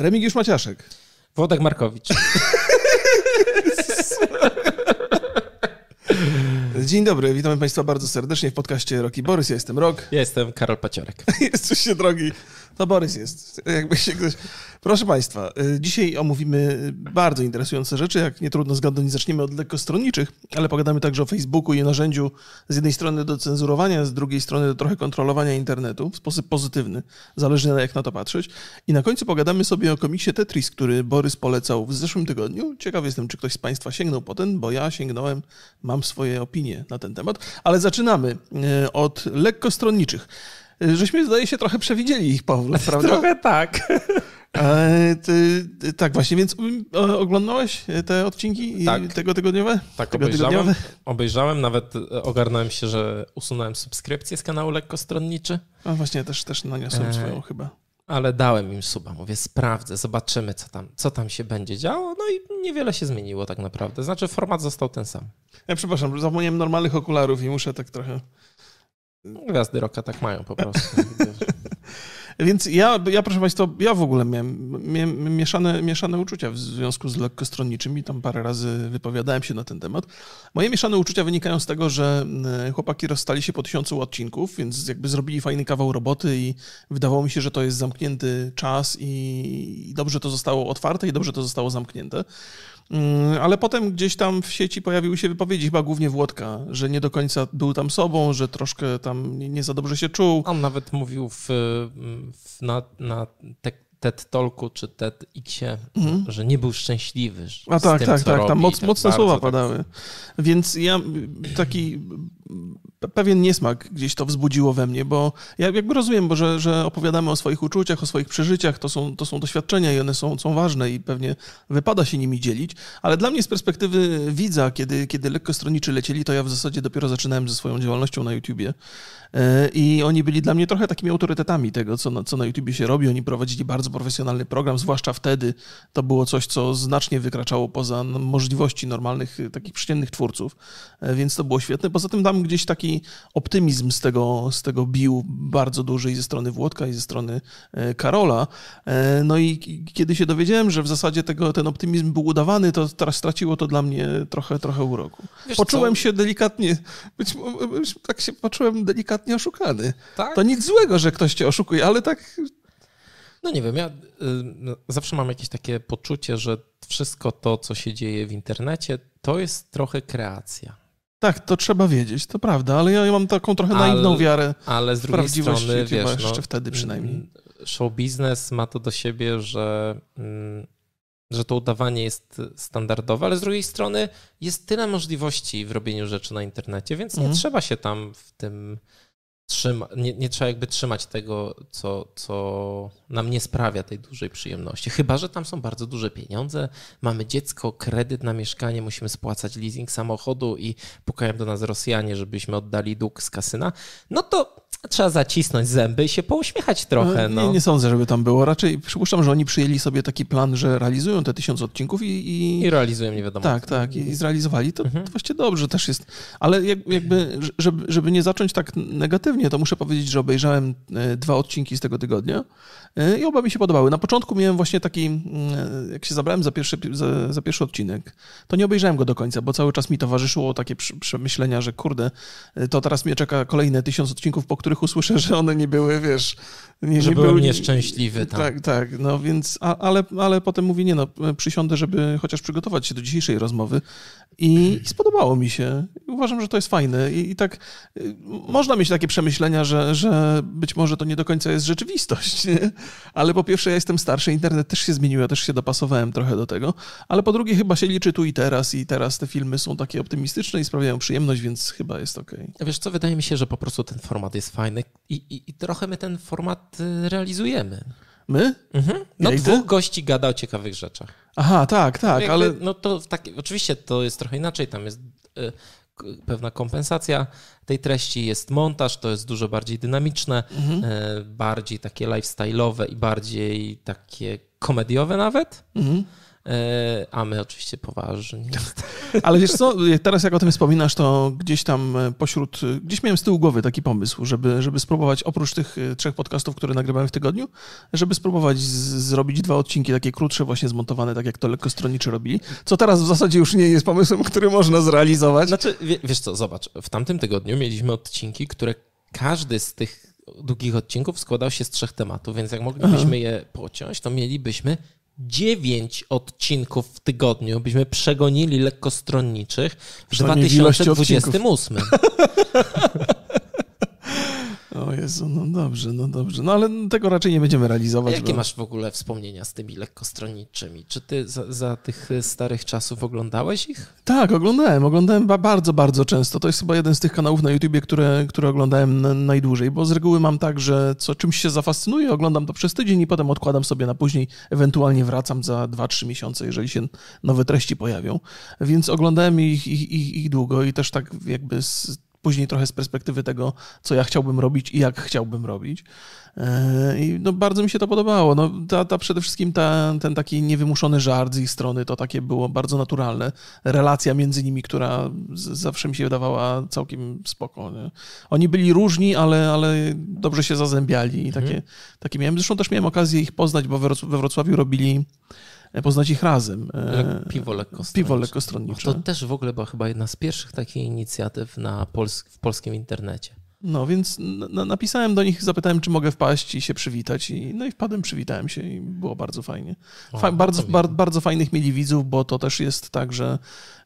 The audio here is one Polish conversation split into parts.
Remigiusz Maciaszek. Włodek Markowicz. Dzień dobry, witamy Państwa bardzo serdecznie w podcaście Roki Borys. Ja jestem Rok. Ja jestem Karol Paciorek. Jesteście drogi. To Borys jest. Jakby się ktoś... Proszę Państwa, y, dzisiaj omówimy bardzo interesujące rzeczy. Jak nie trudno zgadnąć, zaczniemy od lekkostronniczych, ale pogadamy także o Facebooku i narzędziu z jednej strony do cenzurowania, z drugiej strony do trochę kontrolowania internetu w sposób pozytywny, zależnie na jak na to patrzeć. I na końcu pogadamy sobie o komiksie Tetris, który Borys polecał w zeszłym tygodniu. Ciekaw jestem, czy ktoś z Państwa sięgnął po ten, bo ja sięgnąłem, mam swoje opinie na ten temat. Ale zaczynamy y, od lekkostronniczych. Y, Żeśmy, zdaje się, trochę przewidzieli ich powrót, prawda? Trochę tak. E, ty, ty, tak, właśnie, więc o, oglądałeś te odcinki Tak. tego tygodniowe? Tak, tego obejrzałem. Obejrzałem, nawet e, ogarnąłem się, że usunąłem subskrypcję z kanału Lekkostronniczy, A właśnie, też, też naniosłem E, swoją chyba. Ale dałem im suba. Mówię, sprawdzę, zobaczymy, co tam, co tam się będzie działo. No i niewiele się zmieniło tak naprawdę. Znaczy, format został ten sam. Ja przepraszam, zapomniałem normalnych okularów i muszę tak trochę... Gwiazdy roka tak mają po prostu. Więc ja, ja proszę Państwa, ja w ogóle miałem, miałem mieszane, mieszane uczucia w związku z lekkostronniczymi. Tam parę razy wypowiadałem się na ten temat. Moje mieszane uczucia wynikają z tego, że e, chłopaki rozstali się po tysiącu odcinków, więc jakby zrobili fajny kawał roboty i wydawało mi się, że to jest zamknięty czas i dobrze to zostało otwarte i dobrze to zostało zamknięte. Mm, Ale potem gdzieś tam w sieci pojawiły się wypowiedzi, chyba głównie Włodka, że nie do końca był tam sobą, że troszkę tam nie za dobrze się czuł. On nawet mówił w, w, na, na te, TED Talku czy TEDxie, że nie był szczęśliwy. Mhm. A z tak, tym, tak, co tak, robi. tam moc, Tak mocne słowa tak- padały. Więc ja taki pewien niesmak gdzieś to wzbudziło we mnie, bo ja jakby rozumiem, bo że, że opowiadamy o swoich uczuciach, o swoich przeżyciach, to są, to są doświadczenia i one są, są ważne i pewnie wypada się nimi dzielić, ale dla mnie z perspektywy widza, kiedy, kiedy lekkostronniczy lecieli, to ja w zasadzie dopiero zaczynałem ze swoją działalnością na YouTubie E, i oni byli dla mnie trochę takimi autorytetami tego, co na, co na YouTubie się robi. Oni prowadzili bardzo profesjonalny program, zwłaszcza wtedy to było coś, co znacznie wykraczało poza n- możliwości normalnych, takich przeciętnych twórców, E, więc to było świetne. Poza tym tam gdzieś taki optymizm z tego, z tego bił bardzo duży i ze strony Włodka, i ze strony e, Karola. E, No i kiedy się dowiedziałem, że w zasadzie tego, ten optymizm był udawany, to teraz straciło to dla mnie trochę, trochę uroku. Wiesz Poczułem co? się delikatnie, być, być, tak się poczułem delikatnie oszukany. Tak? To nic złego, że ktoś cię oszukuje, ale tak No nie wiem, ja y, no, zawsze mam jakieś takie poczucie, że wszystko to, co się dzieje w internecie, to jest trochę kreacja. Tak, to trzeba wiedzieć, to prawda, ale ja mam taką trochę naiwną Ale- wiarę. Ale z drugiej strony, wiesz, jeszcze no, wtedy przynajmniej. mm, Show biznes ma to do siebie, że, mm, że to udawanie jest standardowe, ale z drugiej strony jest tyle możliwości w robieniu rzeczy na internecie, więc nie Mhm. trzeba się tam w tym trzymać, nie, nie trzeba jakby trzymać tego, co, co nam nie sprawia tej dużej przyjemności. Chyba, że tam są bardzo duże pieniądze, mamy dziecko, kredyt na mieszkanie, musimy spłacać leasing samochodu i pukają do nas Rosjanie, żebyśmy oddali dług z kasyna, no to trzeba zacisnąć zęby i się pouśmiechać trochę. nie, No. nie sądzę, żeby tam było. Raczej przypuszczam, że oni przyjęli sobie taki plan, że realizują te tysiąc odcinków i, i, I realizują nie wiadomo. tak, tak, i zrealizowali. To, Mhm. to właściwie dobrze też jest. Ale jak, jakby, żeby, żeby nie zacząć tak negatywnie, to muszę powiedzieć, że obejrzałem e, dwa odcinki z tego tygodnia e, i oba mi się podobały. Na początku miałem właśnie taki, mm, jak się zabrałem za pierwszy, za, za pierwszy odcinek, to nie obejrzałem go do końca, bo cały czas mi towarzyszyło takie przemyślenia, że kurde, e, to teraz mnie czeka kolejne tysiąc odcinków, po których usłyszę, że one nie były, wiesz... Nie, Że nie byłem były- nieszczęśliwy tam. Tak, tak, no więc, a, ale, ale potem mówię, nie no, przysiądę, żeby chociaż przygotować się do dzisiejszej rozmowy i, i spodobało mi się. Uważam, że to jest fajne i, i tak y, można mieć takie przemyślenia, że, że być może to nie do końca jest rzeczywistość, nie? ale po pierwsze ja jestem starszy, internet też się zmienił, ja też się dopasowałem trochę do tego, ale po drugie chyba się liczy tu i teraz i teraz te filmy są takie optymistyczne i sprawiają przyjemność, więc chyba jest okej. Wiesz co, wydaje mi się, że po prostu ten format jest fajny i, i, i trochę my ten format y, realizujemy. My? Mhm. No Ja dwóch gości gada o ciekawych rzeczach. Aha, tak, tak, Jakby, ale No to w taki, oczywiście to jest trochę inaczej, tam jest y, pewna kompensacja tej treści, jest montaż, to jest dużo bardziej dynamiczne, Mhm. y, bardziej takie lifestyle'owe i bardziej takie komediowe nawet. mhm. E, a my oczywiście poważnie. Ale wiesz co, teraz jak o tym wspominasz, to gdzieś tam e, pośród, e, gdzieś miałem z tyłu głowy taki pomysł, żeby, żeby spróbować oprócz tych trzech podcastów, które nagrywałem w tygodniu, żeby spróbować z, zrobić dwa odcinki takie krótsze, właśnie zmontowane, tak jak to lekkostronniczy robili, co teraz w zasadzie już nie jest pomysłem, który można zrealizować. Znaczy, wiesz co, zobacz, w tamtym tygodniu mieliśmy odcinki, które każdy z tych długich odcinków składał się z trzech tematów, więc jak moglibyśmy Aha. je pociąć, to mielibyśmy dziewięć odcinków w tygodniu, byśmy przegonili lekkostronniczych w 2028. Jezu, no dobrze, no dobrze. No ale tego raczej nie będziemy realizować. A jakie bo... masz w ogóle wspomnienia z tymi lekkostronniczymi? Czy ty za, za, tych starych czasów oglądałeś ich? Tak, oglądałem. Oglądałem bardzo, bardzo często. To jest chyba jeden z tych kanałów na YouTubie, które, które oglądałem najdłużej, bo z reguły mam tak, że co czymś się zafascynuję, oglądam to przez tydzień i potem odkładam sobie na później, ewentualnie wracam za 2-3 miesiące, jeżeli się nowe treści pojawią. Więc oglądałem ich, ich, ich, ich długo i też tak jakby z później trochę z perspektywy tego, co ja chciałbym robić i jak chciałbym robić. E, I no, bardzo mi się to podobało. No, ta, ta przede wszystkim ta, ten taki niewymuszony żart z ich strony, to takie było bardzo naturalne. Relacja między nimi, która zawsze mi się wydawała całkiem spoko. Nie? Oni byli różni, ale, ale dobrze się zazębiali i takie, mhm. takie miałem. Zresztą też miałem okazję ich poznać, bo we Wrocławiu robili poznać ich razem. E, piwo lekkostronnicze. Piwo lekkostronnicze. To też w ogóle była chyba jedna z pierwszych takich inicjatyw na pols w polskim internecie. No więc napisałem do nich, zapytałem, czy mogę wpaść i się przywitać. I, no i wpadłem, przywitałem się i było bardzo fajnie. Fa o, bardzo, bar bardzo fajnych mieli widzów, bo to też jest tak, że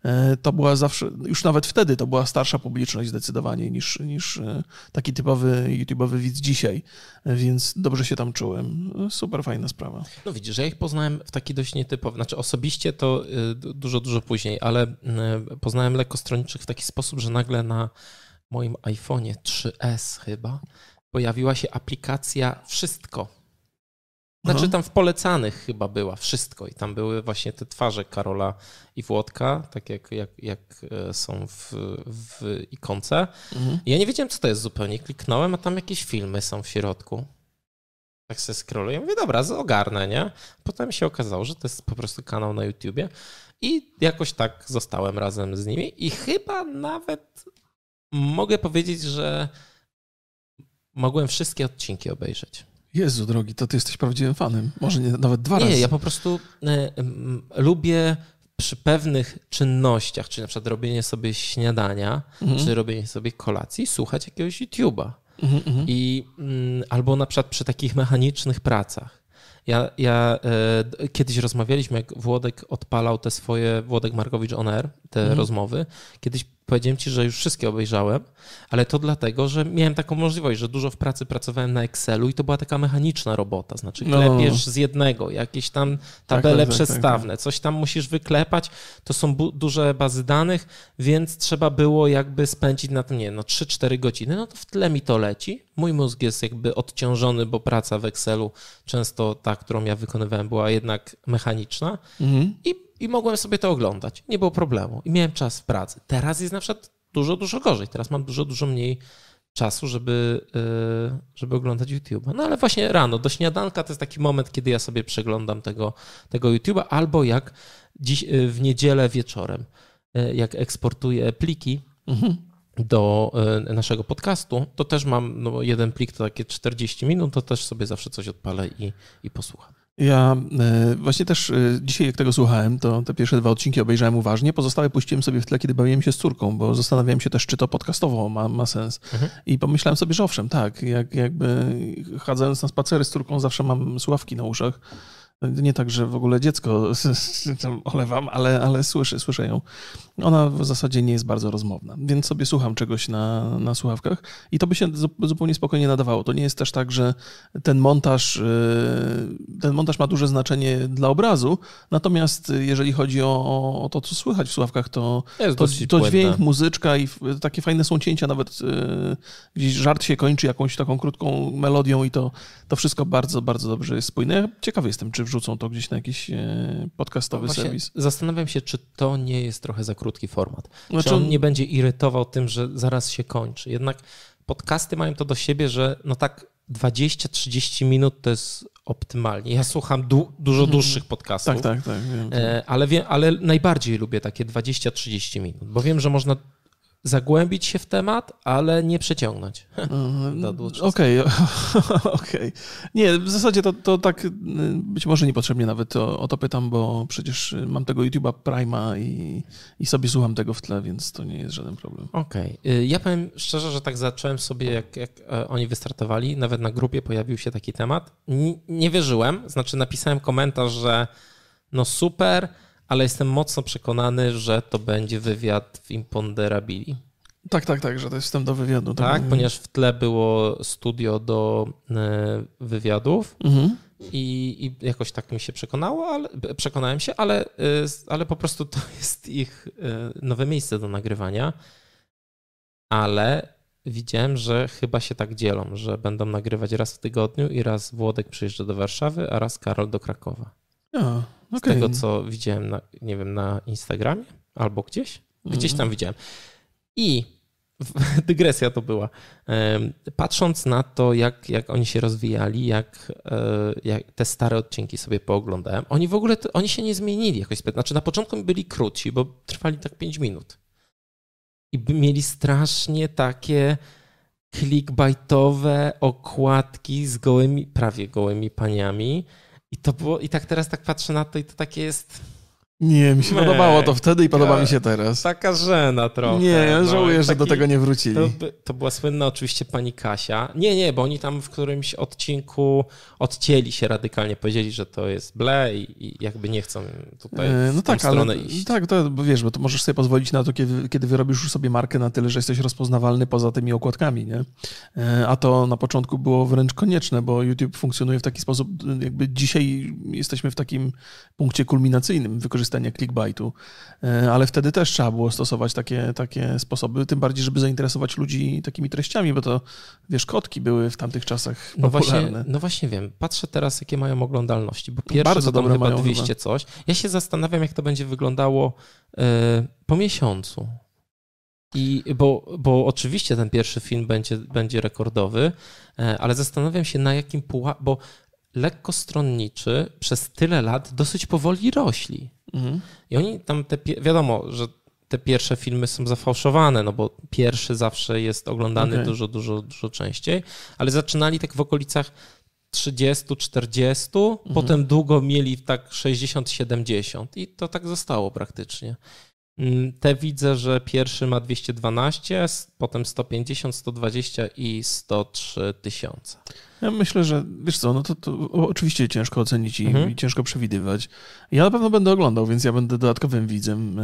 e, to była zawsze, już nawet wtedy to była starsza publiczność zdecydowanie niż, niż e, taki typowy YouTube'owy widz dzisiaj, więc dobrze się tam czułem. Super fajna sprawa. No widzisz, że ja ich poznałem w taki dość nietypowy, znaczy osobiście to e, dużo, dużo później, ale poznałem lekkostronniczych w taki sposób, że nagle na moim iPhone'ie 3S chyba pojawiła się aplikacja Wszystko. Znaczy tam w polecanych chyba była wszystko i tam były właśnie te twarze Karola i Włodka, tak jak, jak, jak e, są w, w ikonce. Mhm. I ja nie wiedziałem, co to jest zupełnie. Kliknąłem, a tam jakieś filmy są w środku. Tak sobie scrolluję. Mówię, dobra, ogarnę, nie? Potem się okazało, że to jest po prostu kanał na YouTubie i jakoś tak zostałem razem z nimi i chyba nawet mogę powiedzieć, że mogłem wszystkie odcinki obejrzeć. Jezu drogi, to ty jesteś prawdziwym fanem. Może nie, nawet dwa nie, razy. Nie, ja po prostu y, y, lubię przy pewnych czynnościach, czy na przykład robienie sobie śniadania, mhm. czy robienie sobie kolacji, słuchać jakiegoś YouTube'a. Mhm, mhm. I y, albo na przykład przy takich mechanicznych pracach. Ja, ja e, kiedyś rozmawialiśmy, jak Włodek odpalał te swoje, Włodek Markowicz on air, te mhm. rozmowy. Kiedyś powiedziałem ci, że już wszystkie obejrzałem, ale to dlatego, że miałem taką możliwość, że dużo w pracy pracowałem na Excelu i to była taka mechaniczna robota, znaczy no. klepiesz no. z jednego, jakieś tam tabele tak, tak, tak przestawne, tak, coś tam musisz wyklepać, to są duże bazy danych, więc trzeba było jakby spędzić na tym, nie no 3-4 godziny, no to w tle mi to leci. Mój mózg jest jakby odciążony, bo praca w Excelu często ta, którą ja wykonywałem, była jednak mechaniczna mhm. i i mogłem sobie to oglądać. Nie było problemu. I miałem czas w pracy. Teraz jest na przykład dużo, dużo gorzej. Teraz mam dużo, dużo mniej czasu, żeby, y, żeby oglądać YouTube'a. No ale właśnie rano, do śniadanka to jest taki moment, kiedy ja sobie przeglądam tego, tego YouTube'a, albo jak dziś y, w niedzielę wieczorem, y, jak eksportuję pliki mhm. do naszego podcastu, to też mam no, jeden plik, to takie 40 minut, to też sobie zawsze coś odpalę i, i posłucham. Ja e, właśnie też e, dzisiaj, jak tego słuchałem, to te pierwsze dwa odcinki obejrzałem uważnie. Pozostałe puściłem sobie w tle, kiedy bawiłem się z córką, bo zastanawiałem się też, czy to podcastowo ma, ma sens. Mhm. I pomyślałem sobie, że owszem, tak, jak, jakby chadzając na spacery z córką, zawsze mam słuchawki na uszach nie tak, że w ogóle dziecko olewam, ale, ale słyszę, słyszę ją. Ona w zasadzie nie jest bardzo rozmowna, więc sobie słucham czegoś na, na słuchawkach i to by się zupełnie spokojnie nadawało. To nie jest też tak, że ten montaż, y, ten montaż ma duże znaczenie dla obrazu, natomiast jeżeli chodzi o, o to, co słychać w słuchawkach, to, to, to dźwięk, muzyczka i takie fajne są cięcia, nawet y, gdzieś żart się kończy jakąś taką krótką melodią i to, to wszystko bardzo, bardzo dobrze jest spójne. Ja ciekawy jestem, czy wrzucą to gdzieś na jakiś e, podcastowy no serwis. Zastanawiam się, czy to nie jest trochę za krótki format. Znaczy... Czy on nie będzie irytował tym, że zaraz się kończy. Jednak podcasty mają to do siebie, że no tak 20-30 minut to jest optymalnie. Ja słucham du dużo Mhm. dłuższych podcastów. Tak, tak, tak. Wiem. E, Ale, wiem, ale najbardziej lubię takie 20-30 minut, bo wiem, że można zagłębić się w temat, ale nie przeciągnąć. Mhm. Okej, okej. Nie, w zasadzie to, to tak y, być może niepotrzebnie nawet o, o to pytam, bo przecież y, mam tego YouTube'a Prime'a i, i sobie słucham tego w tle, więc to nie jest żaden problem. Okej. Y, Ja powiem szczerze, że tak zacząłem sobie, jak, jak e, oni wystartowali, nawet na grupie pojawił się taki temat. N- Nie wierzyłem, znaczy napisałem komentarz, że no super, ale jestem mocno przekonany, że to będzie wywiad w Imponderabili. Tak, tak, tak, że to jest wstęp do wywiadu. Tak, był- ponieważ w tle było studio do e, wywiadów Mhm. i, i jakoś tak mi się przekonało, ale przekonałem się, ale, y, ale po prostu to jest ich y, nowe miejsce do nagrywania. Ale widziałem, że chyba się tak dzielą, że będą nagrywać raz w tygodniu i raz Włodek przyjeżdża do Warszawy, a raz Karol do Krakowa. A, Z okej. tego, co widziałem, na, nie wiem, na Instagramie albo gdzieś. Gdzieś Mhm. tam widziałem. I dygresja to była. Patrząc na to, jak, jak oni się rozwijali, jak, e, jak te stare odcinki sobie pooglądałem, oni w ogóle, oni się nie zmienili jakoś. Znaczy na początku byli krótsi, bo trwali tak 5 minut. I mieli strasznie takie clickbaitowe okładki z gołymi, prawie gołymi paniami. I to było, i tak teraz tak patrzę na to i to takie jest Nie, mi się Nie. podobało to wtedy i podoba mi się teraz. taka żena trochę. Nie, ja no, żałuję, że do taki- tego nie wrócili. To, to była słynna oczywiście pani Kasia. Nie, nie, bo oni tam w którymś odcinku odcięli się radykalnie, powiedzieli, że to jest ble i, i jakby nie chcą tutaj E, w No tą tak, ale stronę iść. tak, to bo wiesz, bo to możesz sobie pozwolić na to, kiedy, kiedy wyrobisz już sobie markę na tyle, że jesteś rozpoznawalny poza tymi okładkami, nie? E, A to na początku było wręcz konieczne, bo YouTube funkcjonuje w taki sposób, jakby dzisiaj jesteśmy w takim punkcie kulminacyjnym wykorzystania clickbaitu, E, ale wtedy też trzeba było stosować takie, takie sposoby, tym bardziej, żeby zainteresować ludzi takimi treściami, bo to, wiesz, kotki były w tamtych czasach No właśnie, popularne. no właśnie wiem. Patrzę teraz, jakie mają oglądalności, bo pierwsze Bardzo to dobre chyba mają 200 chyba. coś. Ja się zastanawiam, jak to będzie wyglądało e, po miesiącu. I, bo, bo oczywiście ten pierwszy film będzie, będzie rekordowy, e, ale zastanawiam się na jakim pułapie, bo lekkostronniczy przez tyle lat dosyć powoli rośli. Mhm. I oni tam, te, wiadomo, że te pierwsze filmy są zafałszowane, no bo pierwszy zawsze jest oglądany Okej. dużo, dużo, dużo częściej, ale zaczynali tak w okolicach 30, 40, potem długo mieli tak 60, 70 i to tak zostało praktycznie. Mm, Te widzę, że pierwszy ma 212, s- potem 150, 120 i 103 tysiące. Ja myślę, że wiesz co, no to, to oczywiście ciężko ocenić i, Mhm. i ciężko przewidywać. Ja na pewno będę oglądał, więc ja będę dodatkowym widzem e,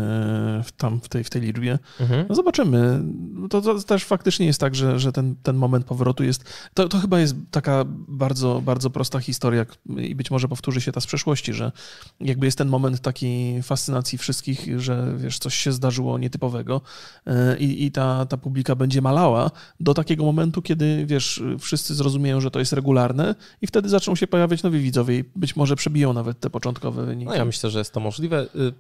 w, tam w tej, w tej liczbie. Mhm. No zobaczymy. To, to też faktycznie jest tak, że, że ten, ten moment powrotu jest. To, to chyba jest taka bardzo, bardzo prosta historia i być może powtórzy się ta z przeszłości, że jakby jest ten moment takiej fascynacji wszystkich, że wiesz, coś się zdarzyło nietypowego e, i, i ta, ta publika będzie malała do takiego momentu, kiedy wiesz, wszyscy zrozumieją, że to jest regularne i wtedy zaczną się pojawiać nowi widzowie i być może przebiją nawet te początkowe wyniki. No ja myślę, że jest to możliwe. Y,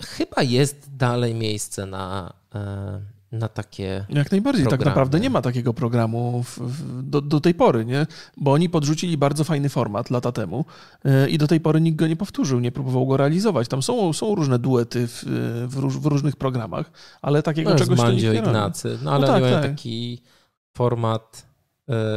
Chyba jest dalej miejsce na, e, na takie. Jak najbardziej. Tak programy. naprawdę nie ma takiego programu w, w, do, do tej pory, nie? Bo oni podrzucili bardzo fajny format lata temu yy, i do tej pory nikt go nie powtórzył, nie próbował go realizować. Tam są, są różne duety w, w, róż, w różnych programach, ale takiego No jest czegoś nie. Ignacy, no ale No tak, tak. taki format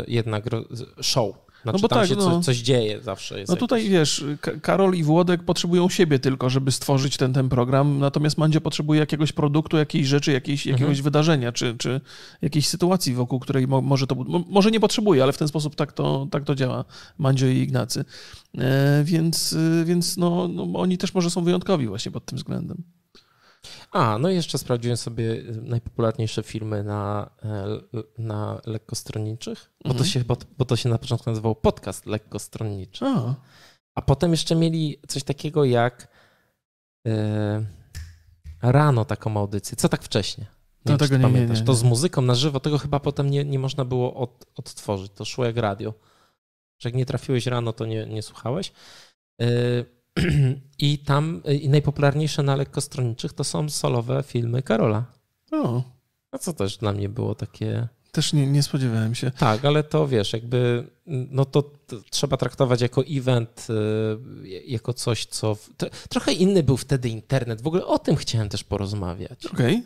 jednak ro- show. Znaczy bo tam tak, się no. co, coś dzieje zawsze. Jest No tutaj jakiś- wiesz, Ka- Karol i Włodek potrzebują siebie tylko, żeby stworzyć ten, ten program, natomiast Mandzio potrzebuje jakiegoś produktu, jakiejś rzeczy, jakiejś, Mhm. jakiegoś wydarzenia, czy, czy jakiejś sytuacji, wokół której mo, może to... mo- Może nie potrzebuje, ale w ten sposób tak to, tak to działa, Mandzio i Ignacy. E, więc e, więc no, no, oni też może są wyjątkowi właśnie pod tym względem. A, no i jeszcze sprawdziłem sobie najpopularniejsze filmy na, e, na lekkostronniczych, bo, to Mhm. się, bo, bo to się na początku nazywał podcast lekkostronniczy. A, A potem jeszcze mieli coś takiego jak e, rano taką audycję. Co tak wcześnie? No wiem, czy tego nie- nie, pamiętasz. nie, To nie. z muzyką na żywo, tego chyba potem nie, nie można było od, odtworzyć. To szło jak radio. Że jak nie trafiłeś rano, to nie, nie słuchałeś. E, I tam e, i najpopularniejsze na lekkostronniczych to są solowe filmy Karola. o, A co też dla mnie było takie Też nie, nie spodziewałem się. Tak, ale to wiesz, jakby no to, to trzeba traktować jako event, y, jako coś, co. To, trochę inny był wtedy internet. W ogóle o tym chciałem też porozmawiać. Okej. Okay.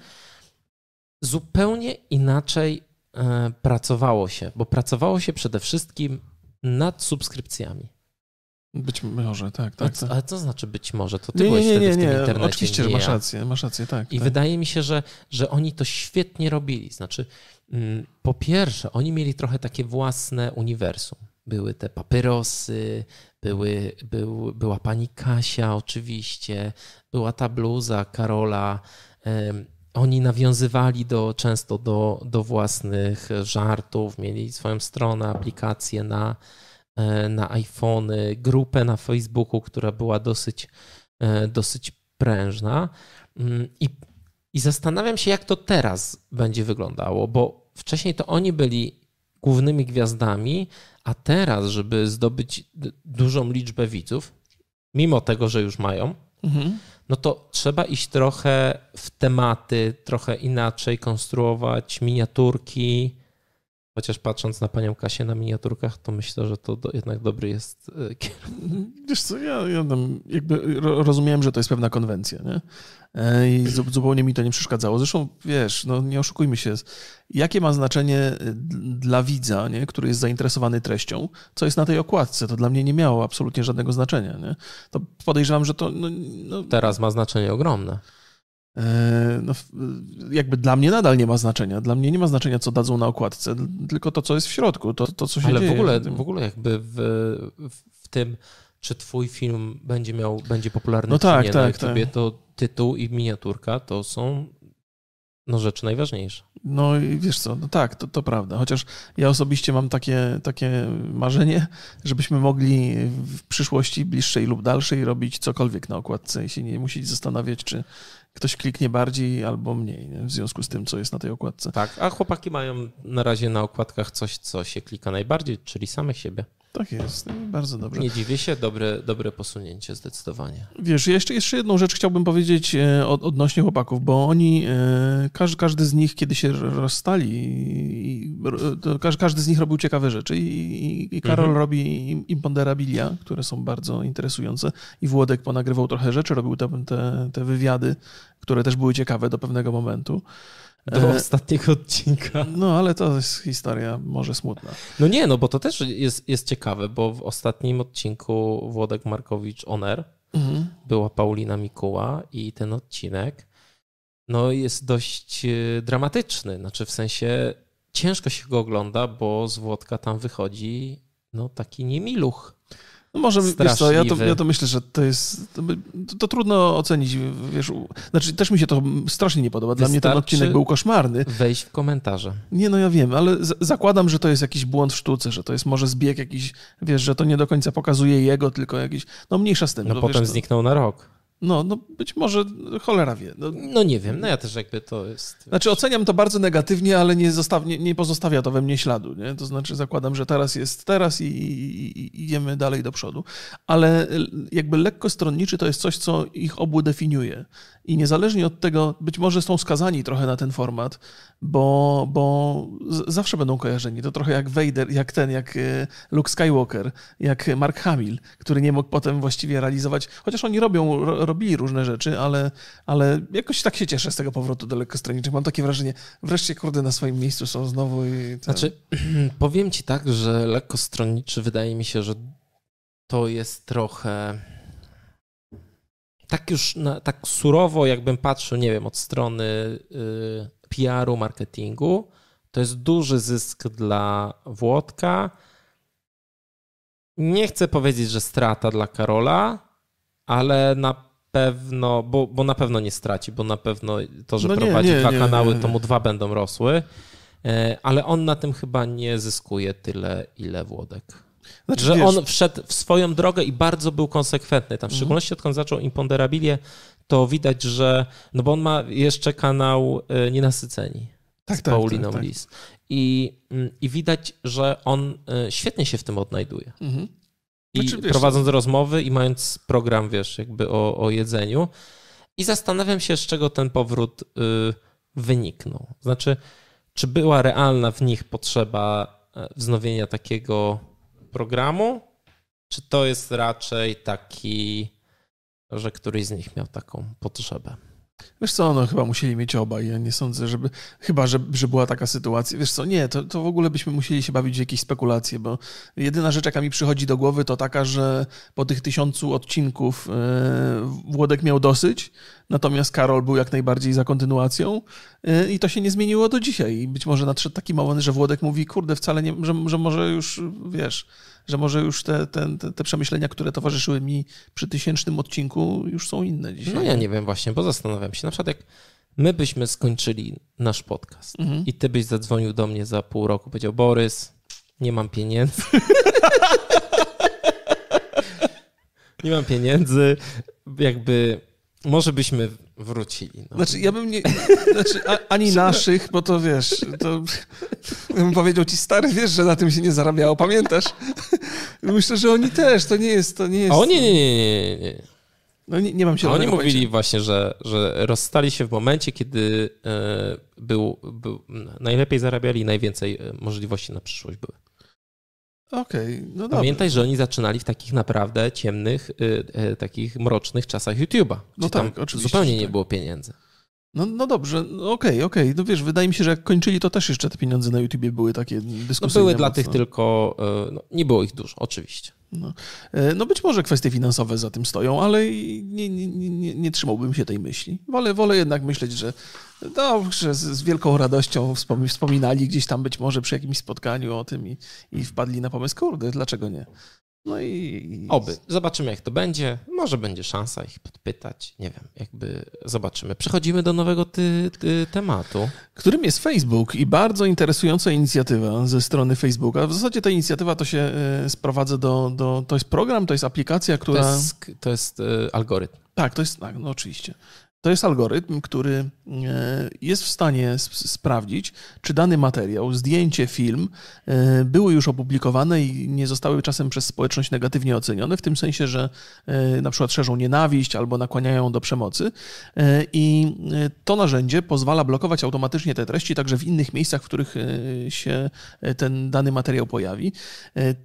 Zupełnie inaczej e, pracowało się, bo pracowało się przede wszystkim nad subskrypcjami. Być może, tak, tak. tak. Ale co znaczy być może? To ty nie, byłeś nie, wtedy nie, w tym nie. internecie. Oczywiście, że masz rację, masz rację, tak. I tak. wydaje mi się, że, że oni to świetnie robili. Znaczy, mm, po pierwsze, oni mieli trochę takie własne uniwersum. Były te papyrosy, były, był, była pani Kasia oczywiście, była ta bluza Karola. Oni nawiązywali do, często do, do własnych żartów, mieli swoją stronę, aplikację na, na iPhony, grupę na Facebooku, która była dosyć, e, dosyć prężna. Mm, I, I zastanawiam się, jak to teraz będzie wyglądało, bo wcześniej to oni byli głównymi gwiazdami, a teraz, żeby zdobyć dużą liczbę widzów, mimo tego, że już mają, Mhm. no to trzeba iść trochę w tematy, trochę inaczej konstruować miniaturki. Chociaż patrząc na panią Kasię na miniaturkach, to myślę, że to do, jednak dobry jest e, kierunek. Wiesz co, ja, ja tam jakby ro- rozumiałem, że to jest pewna konwencja, nie? E, I zu- zupełnie mi to nie przeszkadzało. Zresztą, wiesz, no nie oszukujmy się, jakie ma znaczenie e, dla widza, nie? który jest zainteresowany treścią, co jest na tej okładce, to dla mnie nie miało absolutnie żadnego znaczenia, nie? To podejrzewam, że to, no, no, Teraz ma znaczenie ogromne. E, no, jakby dla mnie nadal nie ma znaczenia. Dla mnie nie ma znaczenia, co dadzą na okładce, tylko to, co jest w środku, to, to co się Ale dzieje. w ogóle, w ogóle jakby w, w, tym, czy twój film będzie miał, będzie popularny No czy tak, nie na tak, YouTubie, to tytuł i miniaturka to są no, rzeczy najważniejsze. No i wiesz co, no tak, to, to prawda. Chociaż ja osobiście mam takie, takie marzenie, żebyśmy mogli w przyszłości bliższej lub dalszej robić cokolwiek na okładce i się nie musieć zastanawiać, czy ktoś kliknie bardziej albo mniej nie? w związku z tym, co jest na tej okładce. Tak, a chłopaki mają na razie na okładkach coś, co się klika najbardziej, czyli samych siebie. Tak jest, bardzo dobrze. Nie dziwię się, dobre, dobre posunięcie zdecydowanie. Wiesz, jeszcze, jeszcze jedną rzecz chciałbym powiedzieć e, od, odnośnie chłopaków, bo oni, e, każdy, każdy z nich, kiedy się rozstali, każdy, każdy z nich robił ciekawe rzeczy i, i, Karol Mhm. robi im- imponderabilia, które są bardzo interesujące i Włodek ponagrywał trochę rzeczy, robił te, te, te wywiady, które też były ciekawe do pewnego momentu. Do E, ostatniego odcinka. No, ale to jest historia może smutna. No nie, no bo to też jest, jest ciekawe, bo w ostatnim odcinku Włodek Markowicz Oner Mhm. była Paulina Mikuła i ten odcinek no jest dość e, dramatyczny. Znaczy w sensie ciężko się go ogląda, bo z Włodka tam wychodzi no taki niemiluch. No może, wiesz co, ja to, ja to myślę, że to jest, to, to, trudno ocenić, wiesz, znaczy też mi się to strasznie nie podoba, dla mnie ten Wystarczy- odcinek był koszmarny. Wejść w komentarze. Nie, no ja wiem, ale zakładam, że to jest jakiś błąd w sztuce, że to jest może zbieg jakiś, wiesz, że to nie do końca pokazuje jego, tylko jakiś, no mniejsza z tym. No to, potem wiesz, to, zniknął na rok. No, no być może cholera wie. No, No nie wiem, no ja też jakby to jest... Znaczy oceniam to bardzo negatywnie, ale nie, zostaw, nie, nie pozostawia to we mnie śladu. Nie? To znaczy zakładam, że teraz jest teraz i, i, i idziemy dalej do przodu. Ale jakby lekko stronniczy to jest coś, co ich obu definiuje. I niezależnie od tego, być może są skazani trochę na ten format, bo, bo zawsze będą kojarzeni. To trochę jak Vader, jak ten, jak e, Luke Skywalker, jak Mark Hamill, który nie mógł potem właściwie realizować, chociaż oni robią, ro, robili różne rzeczy, ale, ale jakoś tak się cieszę z tego powrotu do lekkostronniczych. Mam takie wrażenie, wreszcie kurde na swoim miejscu są znowu i... Ten... Znaczy, powiem ci tak, że lekko stronniczy wydaje mi się, że to jest trochę tak już na, tak surowo, jakbym patrzył, nie wiem, od strony y, PR-u, marketingu, to jest duży zysk dla Włodka. Nie chcę powiedzieć, że strata dla Karola, ale na pewno, bo, bo na pewno nie straci, bo na pewno to, że No nie, prowadzi nie, dwa nie, kanały, to mu dwa będą rosły. E, Ale on na tym chyba nie zyskuje tyle, ile Włodek. znaczy, Że wiesz, on wszedł w swoją drogę i bardzo był konsekwentny. Tam w Mhm. szczególności odkąd zaczął Imponderabilię, to widać, że. No bo on ma jeszcze kanał e, Nienasyceni tak, z tak, Pauliną tak, tak. Lis. I, mm, I widać, że on e, świetnie się w tym odnajduje. Mhm. I Znaczy, prowadząc rozmowy i mając program, wiesz, jakby o, o jedzeniu. I zastanawiam się, z czego ten powrót y, wyniknął. Znaczy, czy była realna w nich potrzeba e, wznowienia takiego programu, czy to jest raczej taki, że któryś z nich miał taką potrzebę? Wiesz co, no chyba musieli mieć obaj. Ja nie sądzę, żeby. Chyba, że, że była taka sytuacja. Wiesz co, nie, to, to w ogóle byśmy musieli się bawić w jakieś spekulacje, bo jedyna rzecz, jaka mi przychodzi do głowy, to taka, że po tych tysiącu odcinków yy, Włodek miał dosyć, natomiast Karol był jak najbardziej za kontynuacją yy, i to się nie zmieniło do dzisiaj. I być może nadszedł taki moment, że Włodek mówi, kurde, wcale nie, że, że może już, wiesz, że może już te, te, te, przemyślenia, które towarzyszyły mi przy tysięcznym odcinku, już są inne dzisiaj. No ja nie wiem właśnie, bo zastanawiam się, na przykład jak my byśmy skończyli nasz podcast mhm. i ty byś zadzwonił do mnie za pół roku, powiedział Borys, nie mam pieniędzy. nie mam pieniędzy, jakby może byśmy wrócili. No. Znaczy, ja bym nie. Znaczy, ani naszych, bo to wiesz, to ja bym powiedział ci stary, wiesz, że na tym się nie zarabiało, pamiętasz? Myślę, że oni też, to nie jest. To nie jest... O nie, nie, nie, nie. No nie, nie mam się Oni mówili pojęcia. właśnie, że, że rozstali się w momencie, kiedy e, był, był, najlepiej zarabiali i najwięcej e, możliwości na przyszłość były. Okej, okay, no Pamiętaj, że oni zaczynali w takich naprawdę ciemnych, y, takich mrocznych czasach YouTube'a. No tak, oczywiście. Zupełnie nie tak. było pieniędzy. No, no dobrze, okej, no okej. Okay, okay. No wiesz, wydaje mi się, że jak kończyli, to też jeszcze te pieniądze na YouTubie były takie dyskusyjne. No były dla tych tylko, no, nie było ich dużo, oczywiście. No. E, no być może kwestie finansowe za tym stoją, ale nie, nie, nie, nie trzymałbym się tej myśli. Wolę, wolę jednak myśleć, że, no, że z, z wielką radością wspominali gdzieś tam być może przy jakimś spotkaniu o tym i, i wpadli na pomysł, kurde, dlaczego nie? No i... Oby. Zobaczymy, jak to będzie. Może będzie szansa ich podpytać. Nie wiem, jakby zobaczymy. Przechodzimy do nowego ty, ty, tematu. Którym jest Facebook i bardzo interesująca inicjatywa ze strony Facebooka. W zasadzie ta inicjatywa to się e, sprowadza do, do... To jest program, to jest aplikacja, która... To jest, to jest e, algorytm. Tak, to jest... Tak, no oczywiście. To jest algorytm, który e, jest w stanie sprawdzić, czy dany materiał, zdjęcie, film e, były już opublikowane i nie zostały czasem przez społeczność negatywnie ocenione, w tym sensie, że e, na przykład szerzą nienawiść albo nakłaniają do przemocy. I to narzędzie pozwala blokować automatycznie te treści także w innych miejscach, w których się ten dany materiał pojawi.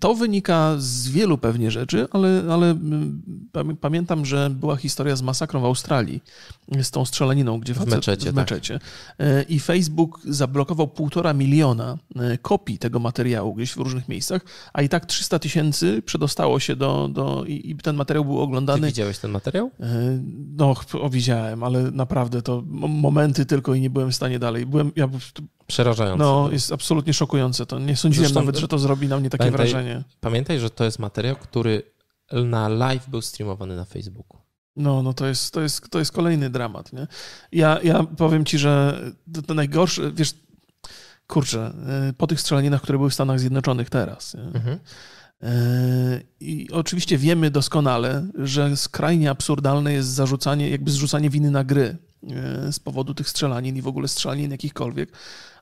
To wynika z wielu pewnie rzeczy, ale, ale pamiętam, że była historia z masakrą w Australii z tą strzelaniną, gdzie w meczecie. W meczecie. Tak. I Facebook zablokował półtora miliona e, kopii tego materiału gdzieś w różnych miejscach, a i tak 300 tysięcy przedostało się do, do i, i, ten materiał był oglądany. Ty widziałeś ten materiał? E, no, widziałem, ale naprawdę to momenty tylko i nie byłem w stanie dalej. Byłem, ja, Przerażające. No, jest absolutnie szokujące to. Nie sądziłem Zresztą, nawet, że to zrobi na mnie takie pamiętaj, wrażenie. Pamiętaj, że to jest materiał, który na live był streamowany na Facebooku. No, no to jest, to jest, to jest kolejny dramat, nie? Ja, ja powiem ci, że to, to najgorsze, wiesz, kurczę, y, po tych strzelaninach, które były w Stanach Zjednoczonych teraz, mhm. Y, I oczywiście wiemy doskonale, że skrajnie absurdalne jest zarzucanie, jakby zrzucanie winy na gry z powodu tych strzelanin i w ogóle strzelanin jakichkolwiek,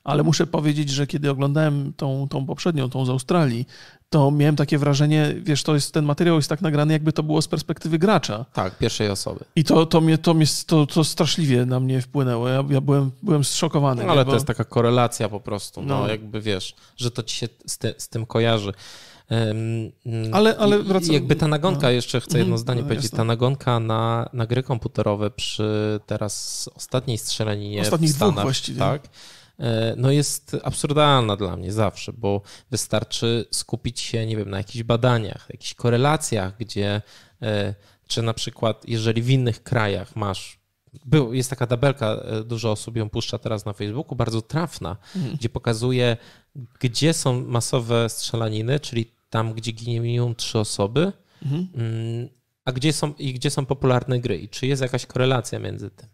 ale muszę powiedzieć, że kiedy oglądałem tą, tą poprzednią, tą z Australii, to miałem takie wrażenie, wiesz, to jest, ten materiał jest tak nagrany, jakby to było z perspektywy gracza. Tak, pierwszej osoby. I to, to, mnie, to, mnie, to, to straszliwie na mnie wpłynęło. Ja, ja byłem, byłem zszokowany. No, ale bo... to jest taka korelacja po prostu, no, no jakby wiesz, że to ci się z, z tym kojarzy. Ale, ale wracam. Jakby ta nagonka, no. jeszcze chcę jedno mhm. zdanie no, powiedzieć, jasne. ta nagonka na, na gry komputerowe przy teraz ostatniej strzelaninie Ostatnich w Stanach, dwóch właściwie. Tak, E, no jest absurdalna dla mnie zawsze, bo wystarczy skupić się, nie wiem, na jakichś badaniach, jakichś korelacjach, gdzie e, czy na przykład, jeżeli w innych krajach masz był, jest taka tabelka, e, dużo osób ją puszcza teraz na Facebooku, bardzo trafna, mhm. gdzie pokazuje, gdzie są masowe strzelaniny, czyli tam, gdzie giną trzy osoby, mhm. Mm, a gdzie są, i gdzie są popularne gry i czy jest jakaś korelacja między tym.